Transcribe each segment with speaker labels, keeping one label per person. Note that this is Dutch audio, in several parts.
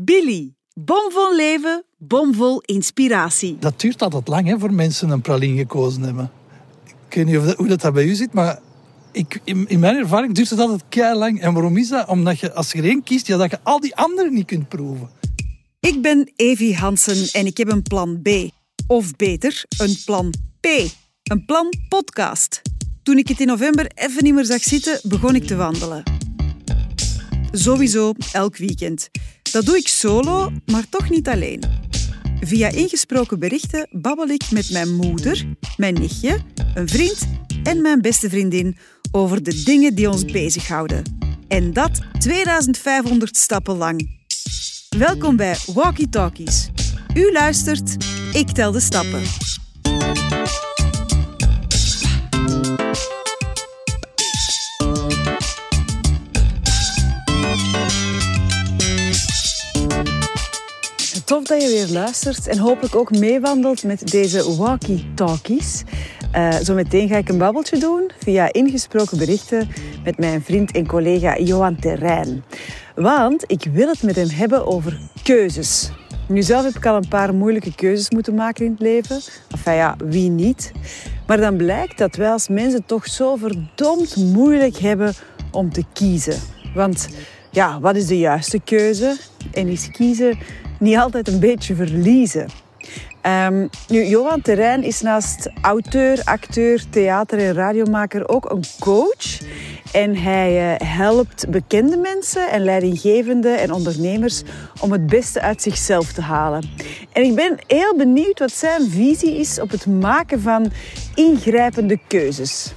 Speaker 1: Billy. Bomvol leven, bomvol inspiratie.
Speaker 2: Dat duurt altijd lang hè, voor mensen een praline gekozen hebben. Ik weet niet of dat, hoe dat, dat bij u zit, maar ik, in, in mijn ervaring duurt het altijd kei lang. En waarom is dat? Omdat je, als je er één kiest, ja, dat je al die anderen niet kunt proeven.
Speaker 1: Ik ben Evie Hansen en ik heb een plan B. Of beter, een plan P. Een plan podcast. Toen ik het in november even niet meer zag zitten, begon ik te wandelen. Sowieso elk weekend. Dat doe ik solo, maar toch niet alleen. Via ingesproken berichten babbel ik met mijn moeder, mijn nichtje, een vriend en mijn beste vriendin over de dingen die ons bezighouden. En dat 2500 stappen lang. Welkom bij Walkie Talkies. U luistert, ik tel de stappen. Tof dat je weer luistert en hopelijk ook meewandelt met deze walkie-talkies. Uh, zometeen ga ik een babbeltje doen via ingesproken berichten met mijn vriend en collega Johan Terrein. Want ik wil het met hem hebben over keuzes. Nu zelf heb ik al een paar moeilijke keuzes moeten maken in het leven. Enfin ja, wie niet? Maar dan blijkt dat wij als mensen toch zo verdomd moeilijk hebben om te kiezen. Want ja, wat is de juiste keuze? En is kiezen niet altijd een beetje verliezen? Um, nu, Johan Terrein is naast auteur, acteur, theater- en radiomaker ook een coach. En hij uh, helpt bekende mensen en leidinggevenden en ondernemers om het beste uit zichzelf te halen. En ik ben heel benieuwd wat zijn visie is op het maken van ingrijpende keuzes.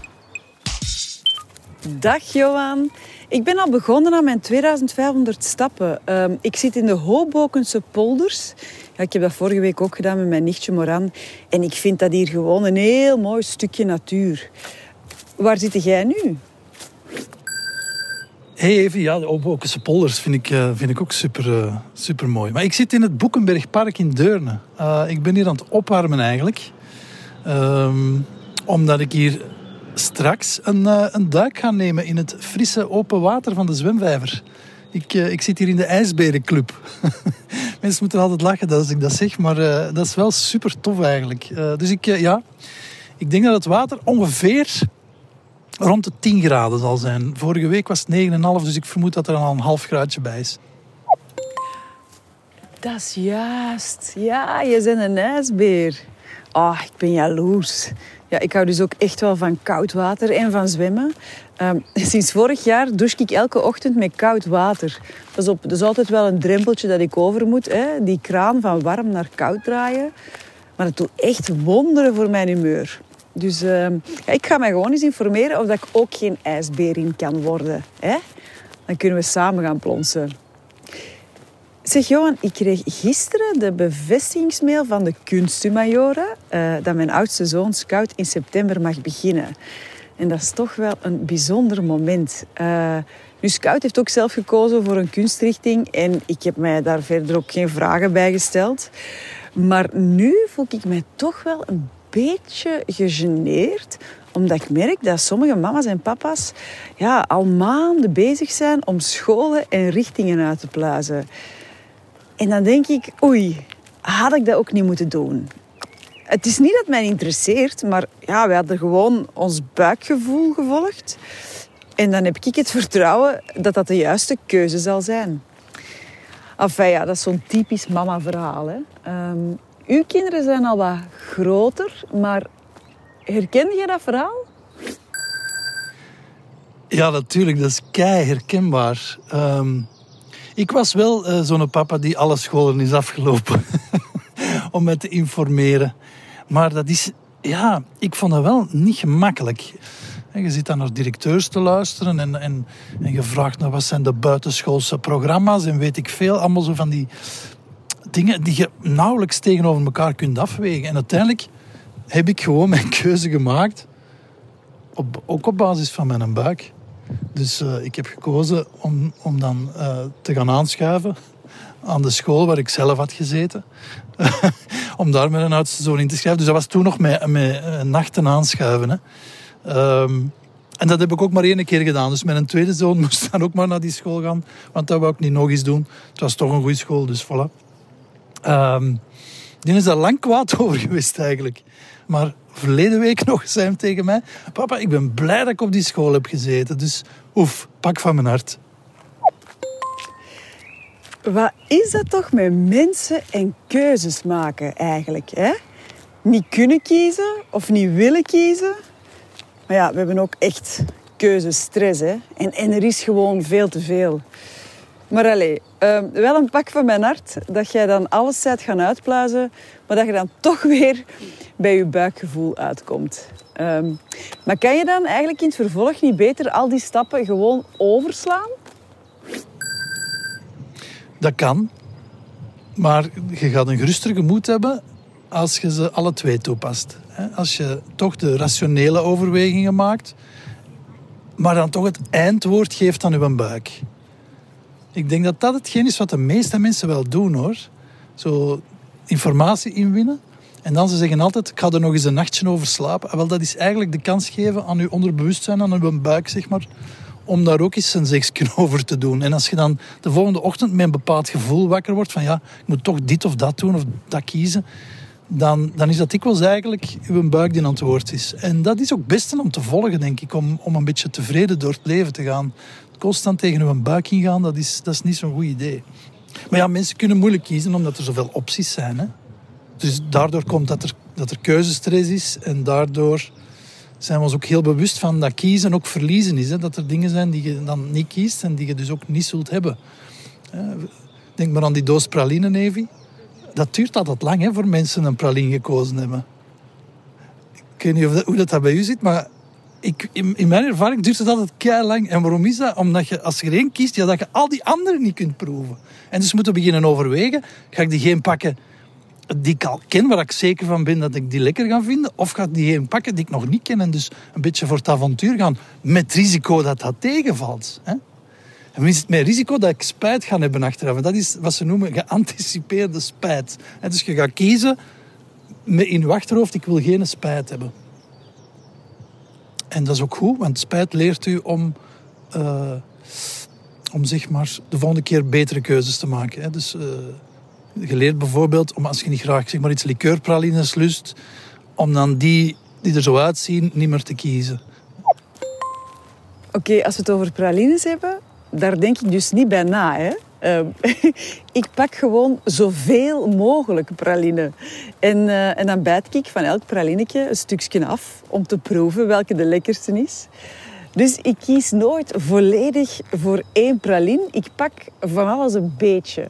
Speaker 1: Dag Johan. Ik ben al begonnen aan mijn 2500 stappen. Um, ik zit in de Hobokense polders. Ja, ik heb dat vorige week ook gedaan met mijn nichtje Moran. En ik vind dat hier gewoon een heel mooi stukje natuur. Waar zit jij nu?
Speaker 2: Hey even, ja, de Hobokense polders vind ik, uh, vind ik ook super, uh, super mooi. Maar ik zit in het Boekenbergpark in Deurne. Uh, ik ben hier aan het opwarmen eigenlijk. Um, omdat ik hier straks een, uh, een duik gaan nemen in het frisse open water van de zwemvijver. Ik, uh, ik zit hier in de ijsberenclub. Mensen moeten altijd lachen als ik dat zeg, maar uh, dat is wel super tof eigenlijk. dus ik, ja, ik denk dat het water ongeveer rond de 10 graden zal zijn. Vorige week was het 9,5, dus ik vermoed dat er al een half graadje bij is.
Speaker 1: Dat is juist. Ja, je bent een ijsbeer. Oh, ik ben jaloers. Ja, ik hou dus ook echt wel van koud water en van zwemmen. Um, sinds vorig jaar douche ik elke ochtend met koud water. Op, er is altijd wel een drempeltje dat ik over moet. Hè? Die kraan van warm naar koud draaien. Maar dat doet echt wonderen voor mijn humeur. Dus ja, ik ga mij gewoon eens informeren of dat ik ook geen ijsbeer in kan worden. Hè? Dan kunnen we samen gaan plonsen. Zeg Johan, ik kreeg gisteren de bevestigingsmail van de kunsthumajoren uh, dat mijn oudste zoon Scout in september mag beginnen. En dat is toch wel een bijzonder moment. Nu, Scout heeft ook zelf gekozen voor een kunstrichting en ik heb mij daar verder ook geen vragen bij gesteld. Maar nu voel ik mij toch wel een beetje gegeneerd omdat ik merk dat sommige mama's en papa's ja, al maanden bezig zijn om scholen en richtingen uit te pluizen. En dan denk ik, oei, had ik dat ook niet moeten doen? Het is niet dat mij interesseert, maar ja, we hadden gewoon ons buikgevoel gevolgd. En dan heb ik het vertrouwen dat dat de juiste keuze zal zijn. Enfin ja, dat is zo'n typisch mama-verhaal. Um, uw kinderen zijn al wat groter, maar herken je dat verhaal?
Speaker 2: Ja, natuurlijk. Dat is kei herkenbaar. Um, ik was wel uh, zo'n papa die alle scholen is afgelopen. om me te informeren. Maar dat is, ja, ik vond dat wel niet gemakkelijk. Je zit dan naar directeurs te luisteren en, en, en je vraagt naar wat zijn de buitenschoolse programma's en weet ik veel. Allemaal zo van die dingen die je nauwelijks tegenover elkaar kunt afwegen. En uiteindelijk heb ik gewoon mijn keuze gemaakt, op, ook op basis van mijn buik. Dus uh, ik heb gekozen om, om dan uh, te gaan aanschuiven aan de school waar ik zelf had gezeten. om daar mijn oudste zoon in te schrijven. Dus dat was toen nog met, met nachten aanschuiven. Hè. Um, En dat heb ik ook maar één keer gedaan. Dus mijn tweede zoon moest dan ook maar naar die school gaan. Want dat wou ik niet nog eens doen. Het was toch een goede school, dus voilà. Um, die is daar lang kwaad over geweest eigenlijk. Maar verleden week nog zei hij tegen mij... Papa, ik ben blij dat ik op die school heb gezeten. Dus oef, pak van mijn hart.
Speaker 1: Wat is dat toch met mensen en keuzes maken eigenlijk? Hè? Niet kunnen kiezen of niet willen kiezen. Maar ja, we hebben ook echt keuzestress. Hè? En, en er is gewoon veel te veel. Maar allee, uh, wel een pak van mijn hart dat jij dan alles zijt gaan uitpluizen, maar dat je dan toch weer bij je buikgevoel uitkomt. Um, maar kan je dan eigenlijk in het vervolg niet beter al die stappen gewoon overslaan?
Speaker 2: Dat kan. Maar je gaat een geruster gemoed hebben als je ze alle twee toepast. Als je toch de rationele overwegingen maakt, maar dan toch het eindwoord geeft aan je buik. Ik denk dat dat hetgeen is wat de meeste mensen wel doen hoor. Zo informatie inwinnen. En dan ze zeggen altijd, ik ga er nog eens een nachtje over slapen. Ah, wel, dat is eigenlijk de kans geven aan je onderbewustzijn, aan je buik, zeg maar, om daar ook eens een zegsken over te doen. En als je dan de volgende ochtend met een bepaald gevoel wakker wordt van ja, ik moet toch dit of dat doen of dat kiezen, dan, dan is dat dikwijls eigenlijk uw buik die aan het woord is. En dat is ook het beste om te volgen, denk ik, om, om een beetje tevreden door het leven te gaan. Constant tegen uw buik ingaan, dat is, dat is niet zo'n goed idee. Maar ja, mensen kunnen moeilijk kiezen omdat er zoveel opties zijn. Hè? Dus daardoor komt dat er, dat er keuzestress is en daardoor zijn we ons ook heel bewust van dat kiezen ook verliezen is. Hè? Dat er dingen zijn die je dan niet kiest en die je dus ook niet zult hebben. Denk maar aan die doos praline, Evi. Dat duurt altijd lang hè, voor mensen een praline gekozen hebben. Ik weet niet of dat, hoe dat, bij u zit, maar ik, in, mijn ervaring duurt het altijd kei lang. En waarom is dat? Omdat je, als je er één kiest, ja, dat je al die anderen niet kunt proeven. En dus moeten beginnen overwegen. Ga ik die geen pakken die ik al ken, waar ik zeker van ben dat ik die lekker ga vinden? Of ga ik die een pakken die ik nog niet ken en dus een beetje voor het avontuur gaan? Met risico dat dat tegenvalt. Hè? En is het met risico dat ik spijt ga hebben achteraf. Dat is wat ze noemen geanticipeerde spijt. Dus je gaat kiezen met in je achterhoofd, ik wil geen spijt hebben. En dat is ook goed, want spijt leert u om, uh, om zeg maar, de volgende keer betere keuzes te maken. Dus uh, je leert bijvoorbeeld, om als je niet graag zeg maar, iets liqueurpralines lust, om dan die die er zo uitzien niet meer te kiezen.
Speaker 1: Oké, als we het over pralines hebben, daar denk ik dus niet bij na. Hè? Uh, ik pak gewoon zoveel mogelijk praline. En, uh, en dan bijt ik van elk pralinetje een stukje af om te proeven welke de lekkerste is. Dus ik kies nooit volledig voor één praline. Ik pak van alles een beetje.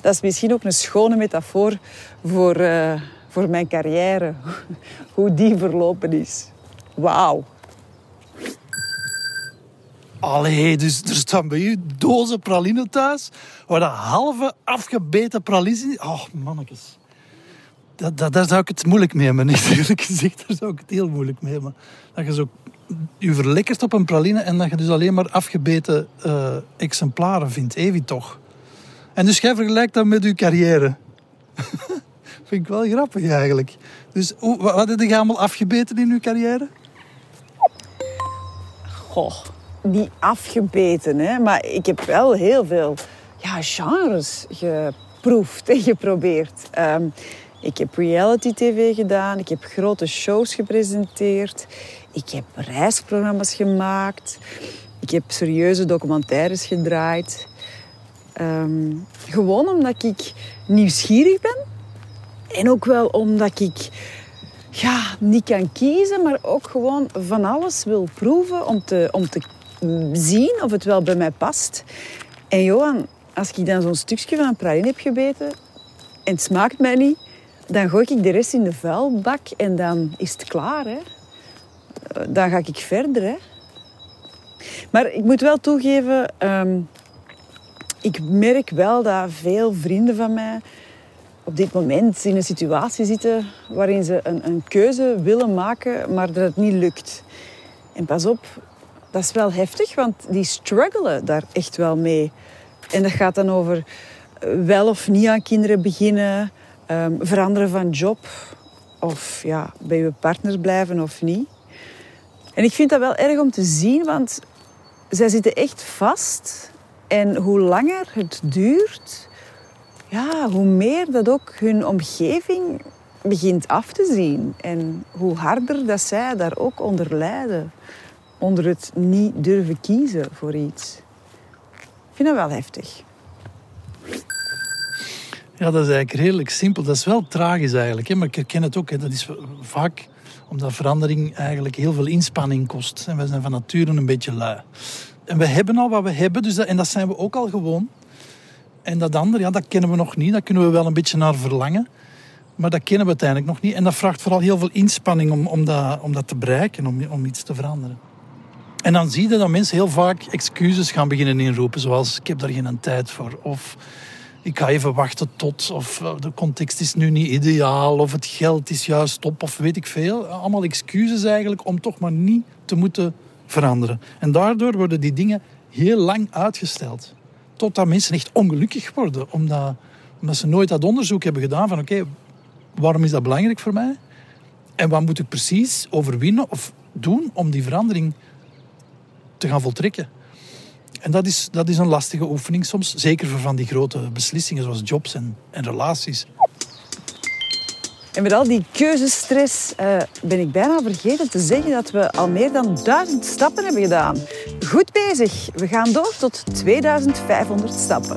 Speaker 1: Dat is misschien ook een schone metafoor voor, uh, voor mijn carrière. Hoe die verlopen is. Wauw.
Speaker 2: Allee, dus er staan bij u dozen praline thuis, waar dat halve afgebeten pralines in... Oh, mannetjes. Dat, dat, daar zou ik het moeilijk mee hebben, eerlijk gezegd. Daar zou ik het heel moeilijk mee hebben. Dat je zo je verlekkert op een praline en dat je dus alleen maar afgebeten uh, exemplaren vindt. Evi toch. En dus jij vergelijkt dat met je carrière. Vind ik wel grappig eigenlijk. Dus hoe, wat heb je allemaal afgebeten in je carrière?
Speaker 1: Goh, niet afgebeten, hè. Maar ik heb wel heel veel ja, genres geproefd en geprobeerd. Um, ik heb reality tv gedaan, ik heb grote shows gepresenteerd, ik heb reisprogramma's gemaakt, ik heb serieuze documentaires gedraaid. Um, gewoon omdat ik nieuwsgierig ben en ook wel omdat ik ja, niet kan kiezen, maar ook gewoon van alles wil proeven om te, om te zien of het wel bij mij past. En Johan, als ik dan zo'n stukje van praline heb gebeten en het smaakt mij niet, dan gooi ik de rest in de vuilbak en dan is het klaar. Hè? Dan ga ik verder. Hè? Maar ik moet wel toegeven, um, ik merk wel dat veel vrienden van mij op dit moment in een situatie zitten waarin ze een, een keuze willen maken, maar dat het niet lukt. En pas op, dat is wel heftig, want die struggelen daar echt wel mee. En dat gaat dan over eh, wel of niet aan kinderen beginnen, um, veranderen van job of ja, bij je partner blijven of niet. En ik vind dat wel erg om te zien, want zij zitten echt vast. En hoe langer het duurt, ja, hoe meer dat ook hun omgeving begint af te zien. En hoe harder dat zij daar ook onder lijden. Onder het niet durven kiezen voor iets. Ik vind dat wel heftig.
Speaker 2: Ja, dat is eigenlijk redelijk simpel. Dat is wel tragisch eigenlijk. Hè? Maar ik herken het ook. Dat is vaak omdat verandering eigenlijk heel veel inspanning kost. En wij zijn van nature een beetje lui. En we hebben al wat we hebben, dus en dat zijn we ook al gewoon. En dat andere, ja, dat kennen we nog niet. Daar kunnen we wel een beetje naar verlangen. Maar dat kennen we uiteindelijk nog niet. En dat vraagt vooral heel veel inspanning om, om, dat, om dat te bereiken, om, om iets te veranderen. En dan zie je dat mensen heel vaak excuses gaan beginnen inroepen. Zoals, ik heb daar geen tijd voor. Of, ik ga even wachten tot. Of, eh, de context is nu niet ideaal. Of het geld is juist op. Of weet ik veel. Allemaal excuses eigenlijk om toch maar niet te moeten veranderen. En daardoor worden die dingen heel lang uitgesteld. Totdat mensen echt ongelukkig worden. Omdat, omdat ze nooit dat onderzoek hebben gedaan van oké, waarom is dat belangrijk voor mij? En wat moet ik precies overwinnen of doen om die verandering te gaan voltrekken? En dat is, dat is een lastige oefening soms. Zeker voor van die grote beslissingen zoals jobs en, en relaties.
Speaker 1: En met al die keuzestress uh, ben ik bijna vergeten te zeggen dat we al meer dan duizend stappen hebben gedaan. Goed bezig. We gaan door tot 2500 stappen.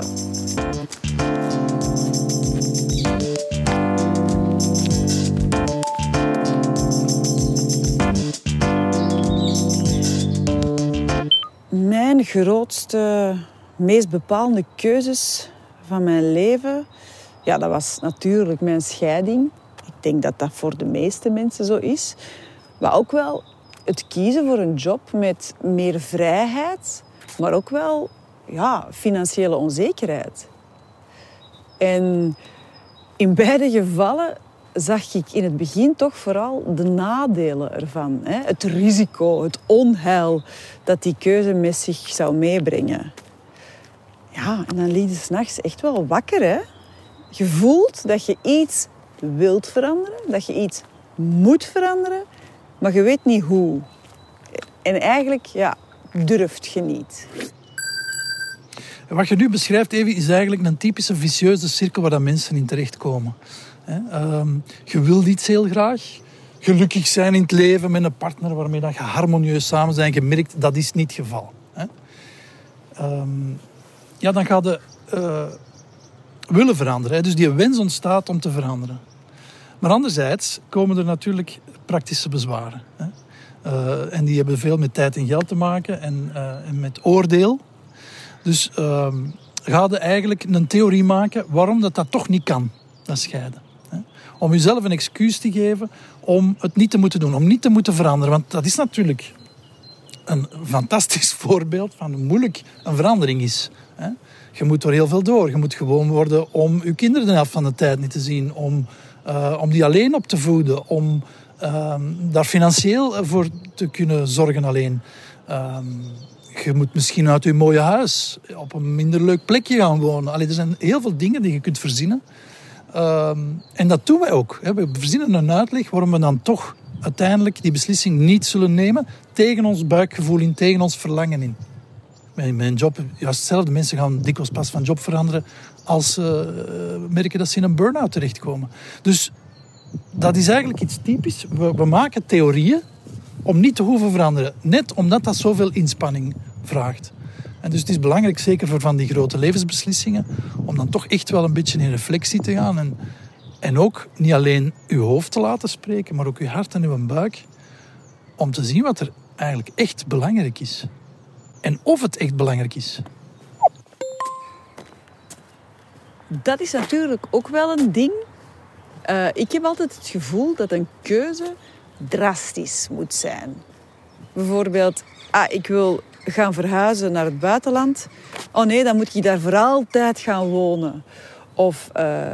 Speaker 1: Grootste, meest bepalende keuzes van mijn leven, ja, dat was natuurlijk mijn scheiding. Ik denk dat dat voor de meeste mensen zo is. Maar ook wel het kiezen voor een job met meer vrijheid, maar ook wel ja, financiële onzekerheid. En in beide gevallen zag ik in het begin toch vooral de nadelen ervan. Hè? Het risico, het onheil dat die keuze met zich zou meebrengen. Ja, en dan liet je s'nachts echt wel wakker. Hè? Je voelt dat je iets wilt veranderen, dat je iets moet veranderen, maar je weet niet hoe. En eigenlijk ja, durft je niet.
Speaker 2: Wat je nu beschrijft, Evi, is eigenlijk een typische vicieuze cirkel waar dat mensen in terechtkomen. Ehm, je wilt iets heel graag. Gelukkig zijn in het leven met een partner waarmee dat je harmonieus samen zijn. Je merkt dat is niet het geval. Um, ja, dan gaat je uh, willen veranderen. Dus die wens ontstaat om te veranderen. Maar anderzijds komen er natuurlijk praktische bezwaren. Hè? Uh, en die hebben veel met tijd en geld te maken en, uh, en met oordeel. Dus uh, ga je eigenlijk een theorie maken waarom dat, dat toch niet kan, dat scheiden. Om jezelf een excuus te geven om het niet te moeten doen, om niet te moeten veranderen. Want dat is natuurlijk een fantastisch voorbeeld van hoe moeilijk een verandering is. Je moet er heel veel door. Je moet gewoon worden om je kinderen de helft van de tijd niet te zien, om uh, om die alleen op te voeden, om uh, daar financieel voor te kunnen zorgen alleen. Uh, je moet misschien uit je mooie huis op een minder leuk plekje gaan wonen. Allee, er zijn heel veel dingen die je kunt verzinnen. Ehm, en dat doen wij ook. We verzinnen een uitleg waarom we dan toch uiteindelijk die beslissing niet zullen nemen tegen ons buikgevoel in, tegen ons verlangen in. Mijn, mijn job, juist hetzelfde. Mensen gaan dikwijls pas van job veranderen als ze uh, merken dat ze in een burn-out terechtkomen. Dus dat is eigenlijk iets typisch. We, we, maken theorieën om niet te hoeven veranderen. Net omdat dat zoveel inspanning vraagt. En dus het is belangrijk, zeker voor van die grote levensbeslissingen, om dan toch echt wel een beetje in reflectie te gaan. En, en ook niet alleen uw hoofd te laten spreken, maar ook uw hart en uw buik. Om te zien wat er eigenlijk echt belangrijk is. En of het echt belangrijk is.
Speaker 1: dat is natuurlijk ook wel een ding. Uh, ik heb altijd het gevoel dat een keuze drastisch moet zijn. Bijvoorbeeld, ah, ik wil gaan verhuizen naar het buitenland. Oh nee, dan moet ik daar voor altijd gaan wonen. Of uh,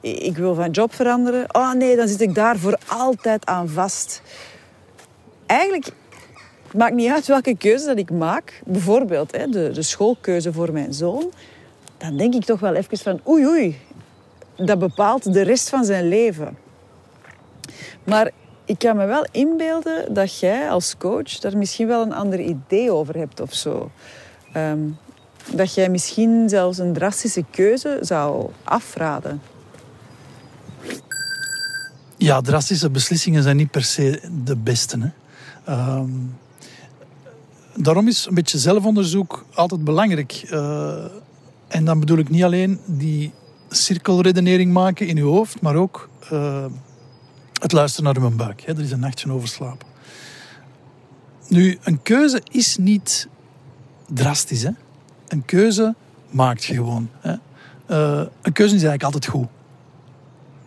Speaker 1: ik wil van job veranderen. Oh nee, dan zit ik daar voor altijd aan vast. Eigenlijk het maakt niet uit welke keuze dat ik maak. Bijvoorbeeld hè, de, de schoolkeuze voor mijn zoon dan denk ik toch wel even van oei oei, dat bepaalt de rest van zijn leven. Maar ik kan me wel inbeelden dat jij als coach daar misschien wel een ander idee over hebt of zo. Ehm, dat jij misschien zelfs een drastische keuze zou afraden.
Speaker 2: Ja, drastische beslissingen zijn niet per se de beste. Hè. Ehm, daarom is een beetje zelfonderzoek altijd belangrijk. Uh, en dan bedoel ik niet alleen die cirkelredenering maken in je hoofd, maar ook uh, het luisteren naar mijn buik. Hè. Er is een nachtje over slapen. Nu, een keuze is niet drastisch. Hè. Een keuze maakt gewoon. Hè. Uh, een keuze is eigenlijk altijd goed.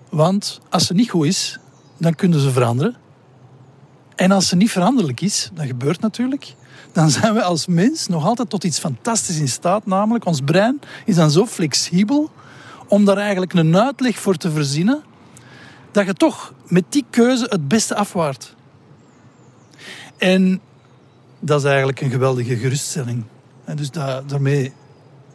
Speaker 2: Want als ze niet goed is, dan kunnen ze veranderen. En als ze niet veranderlijk is, dat gebeurt natuurlijk, dan zijn we als mens nog altijd tot iets fantastisch in staat. Namelijk, ons brein is dan zo flexibel om daar eigenlijk een uitleg voor te verzinnen, dat je toch met die keuze het beste afwaart. En dat is eigenlijk een geweldige geruststelling. En dus daarmee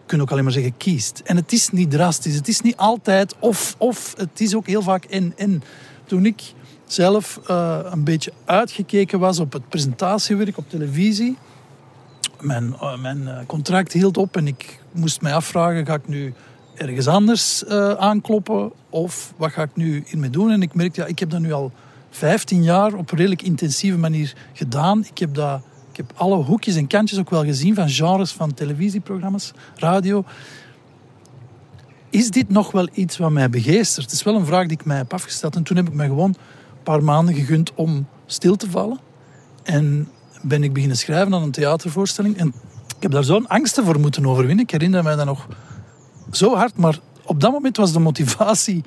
Speaker 2: kun je ook alleen maar zeggen kiest. En het is niet drastisch, het is niet altijd of of, het is ook heel vaak en en. Toen ik zelf uh, een beetje uitgekeken was op het presentatiewerk op televisie, mijn, uh, mijn eh, contract hield op en ik moest mij afvragen, ga ik nu ergens anders uh, aankloppen of wat ga ik nu hiermee doen? En ik merkte, ja, ik heb dat nu al 15 jaar op een redelijk intensieve manier gedaan. Ik heb dat ik heb alle hoekjes en kantjes ook wel gezien van genres van televisieprogramma's, radio. Is dit nog wel iets wat mij begeestert? Het is wel een vraag die ik mij heb afgesteld. En toen heb ik me gewoon een paar maanden gegund om stil te vallen. En ben ik beginnen schrijven aan een theatervoorstelling. En ik heb daar zo'n angsten voor moeten overwinnen. Ik herinner mij dat nog zo hard. Maar op dat moment was de motivatie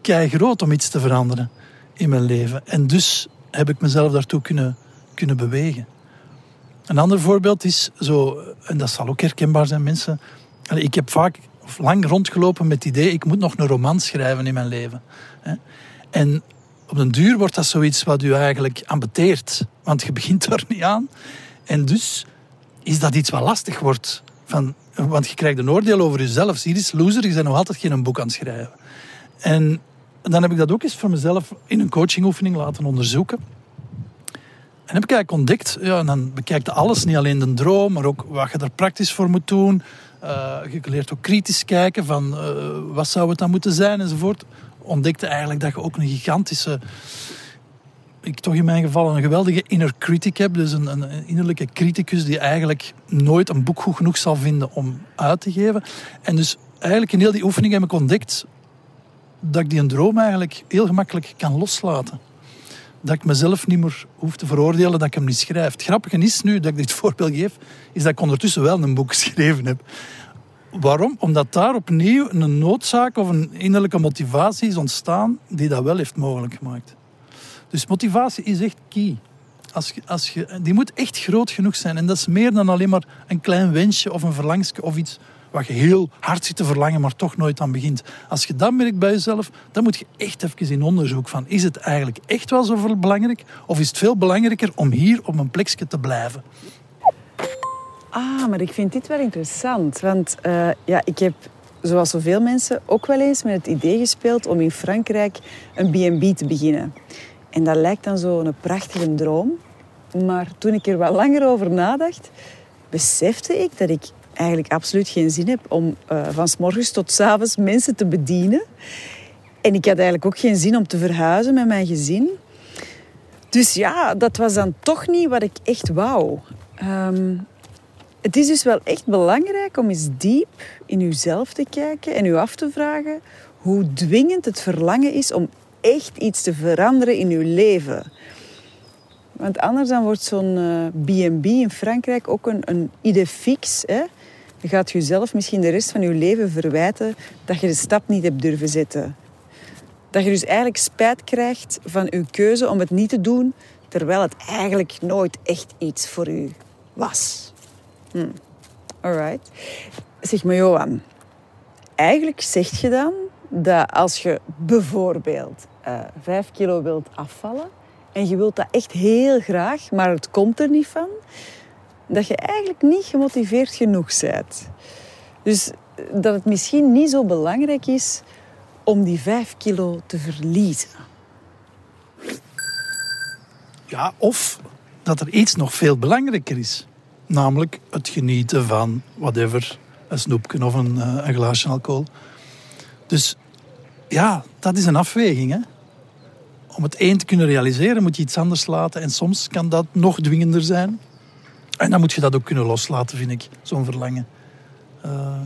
Speaker 2: kei groot om iets te veranderen in mijn leven. En dus heb ik mezelf daartoe kunnen, kunnen bewegen. Een ander voorbeeld is zo, en dat zal ook herkenbaar zijn, mensen. Ik heb vaak of lang rondgelopen met het idee, ik moet nog een roman schrijven in mijn leven. En op den duur wordt dat zoiets wat u eigenlijk ambeteert, want je begint er niet aan. En dus is dat iets wat lastig wordt. Van, want je krijgt een oordeel over jezelf. Zie eens, loser, je bent nog altijd geen boek aan het schrijven. En dan heb ik dat ook eens voor mezelf in een coachingoefening laten onderzoeken. En heb ik eigenlijk ontdekt, ja, en dan bekijkt alles, niet alleen de droom, maar ook wat je er praktisch voor moet doen. Uh, je leert ook kritisch kijken van uh, wat zou het dan moeten zijn enzovoort. Ontdekte eigenlijk dat je ook een gigantische, ik toch in mijn geval een geweldige inner critic heb. Dus een, een innerlijke criticus die eigenlijk nooit een boek goed genoeg zal vinden om uit te geven. En dus eigenlijk in heel die oefening heb ik ontdekt dat ik die een droom eigenlijk heel gemakkelijk kan loslaten dat ik mezelf niet meer hoef te veroordelen dat ik hem niet schrijf. Het grappige is nu dat ik dit voorbeeld geef, is dat ik ondertussen wel een boek geschreven heb. Waarom? Omdat daar opnieuw een noodzaak of een innerlijke motivatie is ontstaan die dat wel heeft mogelijk gemaakt. Dus motivatie is echt key. Als je, als je, die moet echt groot genoeg zijn. En dat is meer dan alleen maar een klein wensje of een verlangstje of iets wat je heel hard zit te verlangen, maar toch nooit aan begint. Als je dat merkt bij jezelf, dan moet je echt even in onderzoek van, is het eigenlijk echt wel zo belangrijk? Of is het veel belangrijker om hier op een plekje te blijven?
Speaker 1: Ah, maar ik vind dit wel interessant. Want uh, ja, ik heb, zoals zoveel mensen, ook wel eens met het idee gespeeld om in Frankrijk een B&B te beginnen. En dat lijkt dan zo'n prachtige droom. Maar toen ik er wat langer over nadacht, besefte ik dat ik eigenlijk absoluut geen zin heb om uh, van s morgens tot s avonds mensen te bedienen. En ik had eigenlijk ook geen zin om te verhuizen met mijn gezin. Dus ja, dat was dan toch niet wat ik echt wou. Um, het is dus wel echt belangrijk om eens diep in uzelf te kijken en u af te vragen hoe dwingend het verlangen is om echt iets te veranderen in uw leven. Want anders dan wordt zo'n B&B uh, in Frankrijk ook een, een idee fix. Hè? Je gaat jezelf misschien de rest van je leven verwijten dat je de stap niet hebt durven zetten. Dat je dus eigenlijk spijt krijgt van je keuze om het niet te doen, terwijl het eigenlijk nooit echt iets voor u was. Hm. Alright. Zeg maar, Johan. Eigenlijk zeg je dan dat als je bijvoorbeeld uh, vijf kilo wilt afvallen en je wilt dat echt heel graag, maar het komt er niet van, dat je eigenlijk niet gemotiveerd genoeg bent. Dus dat het misschien niet zo belangrijk is om die vijf kilo te verliezen.
Speaker 2: Ja, of dat er iets nog veel belangrijker is. Namelijk het genieten van whatever, een snoepje of een, eh, een glaasje alcohol. Dus ja, dat is een afweging. Hè? Om het één te kunnen realiseren moet je iets anders laten. En soms kan dat nog dwingender zijn. En dan moet je dat ook kunnen loslaten, vind ik, zo'n verlangen. Uh,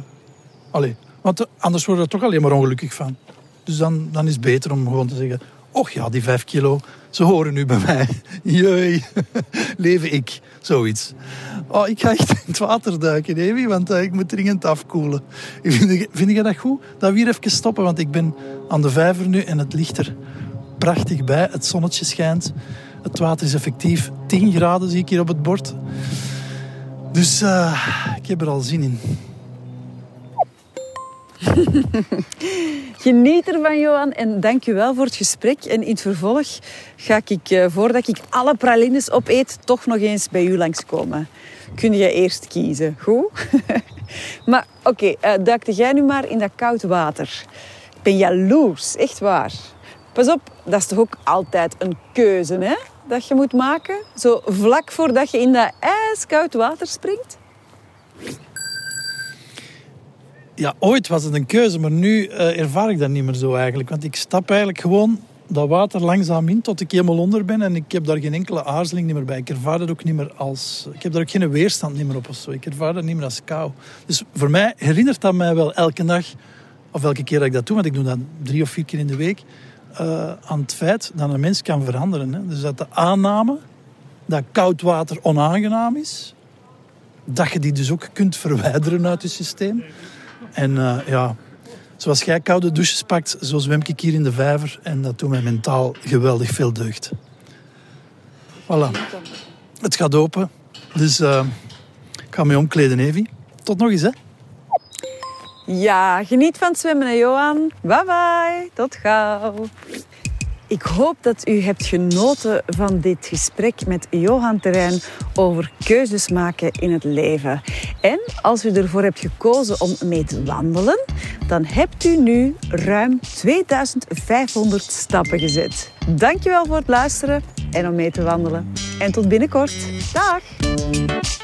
Speaker 2: allee, want anders word je er toch alleen maar ongelukkig van. Dus dan, dan is het beter om gewoon te zeggen... Och ja, die vijf kilo, ze horen nu bij mij. Jee, leven ik. Zoiets. Oh, ik ga echt in het water duiken, Evi, want uh, ik moet dringend afkoelen. Vind vind je dat goed? Dat we hier even stoppen, want ik ben aan de vijver nu en het ligt er prachtig bij. Het zonnetje schijnt. Het water is effectief 10 graden, zie ik hier op het bord. Dus uh, ik heb er al zin in.
Speaker 1: Geniet ervan, Johan. En dank je wel voor het gesprek. En in het vervolg ga ik, uh, voordat ik alle pralines opeet, toch nog eens bij u langskomen. Kun je eerst kiezen, goed? maar oké, uh, duikte jij nu maar in dat koud water. Ik ben jaloers, echt waar. Pas op, dat is toch ook altijd een keuze, hè? Dat je moet maken. Zo vlak voordat je in dat ijskoud water springt.
Speaker 2: Ja, ooit was het een keuze, maar nu uh, ervaar ik dat niet meer zo eigenlijk. Want ik stap eigenlijk gewoon dat water langzaam in tot ik helemaal onder ben. En ik heb daar geen enkele aarzeling meer bij. Ik ervaar dat ook niet meer als... Ik heb daar ook geen weerstand meer op of zo. Ik ervaar dat niet meer als kou. Dus voor mij herinnert dat mij wel elke dag... Of elke keer dat ik dat doe, want ik doe dat drie of vier keer in de week... Uh, aan het feit dat een mens kan veranderen. Hè. Dus dat de aanname dat koud water onaangenaam is... Dat je die dus ook kunt verwijderen uit je systeem. En uh, ja, zoals jij koude douches pakt, zo zwem ik hier in de vijver. En dat doet mij mentaal geweldig veel deugd. Voilà. Het gaat open. Dus uh, ik ga me omkleden, Evi. Tot nog eens, hè.
Speaker 1: Ja, geniet van het zwemmen, Johan. Bye bye. Tot gauw. Ik hoop dat u hebt genoten van dit gesprek met Johan Terrein over keuzes maken in het leven. En als u ervoor hebt gekozen om mee te wandelen, dan hebt u nu ruim 2500 stappen gezet. Dankjewel voor het luisteren en om mee te wandelen. En tot binnenkort. Dag!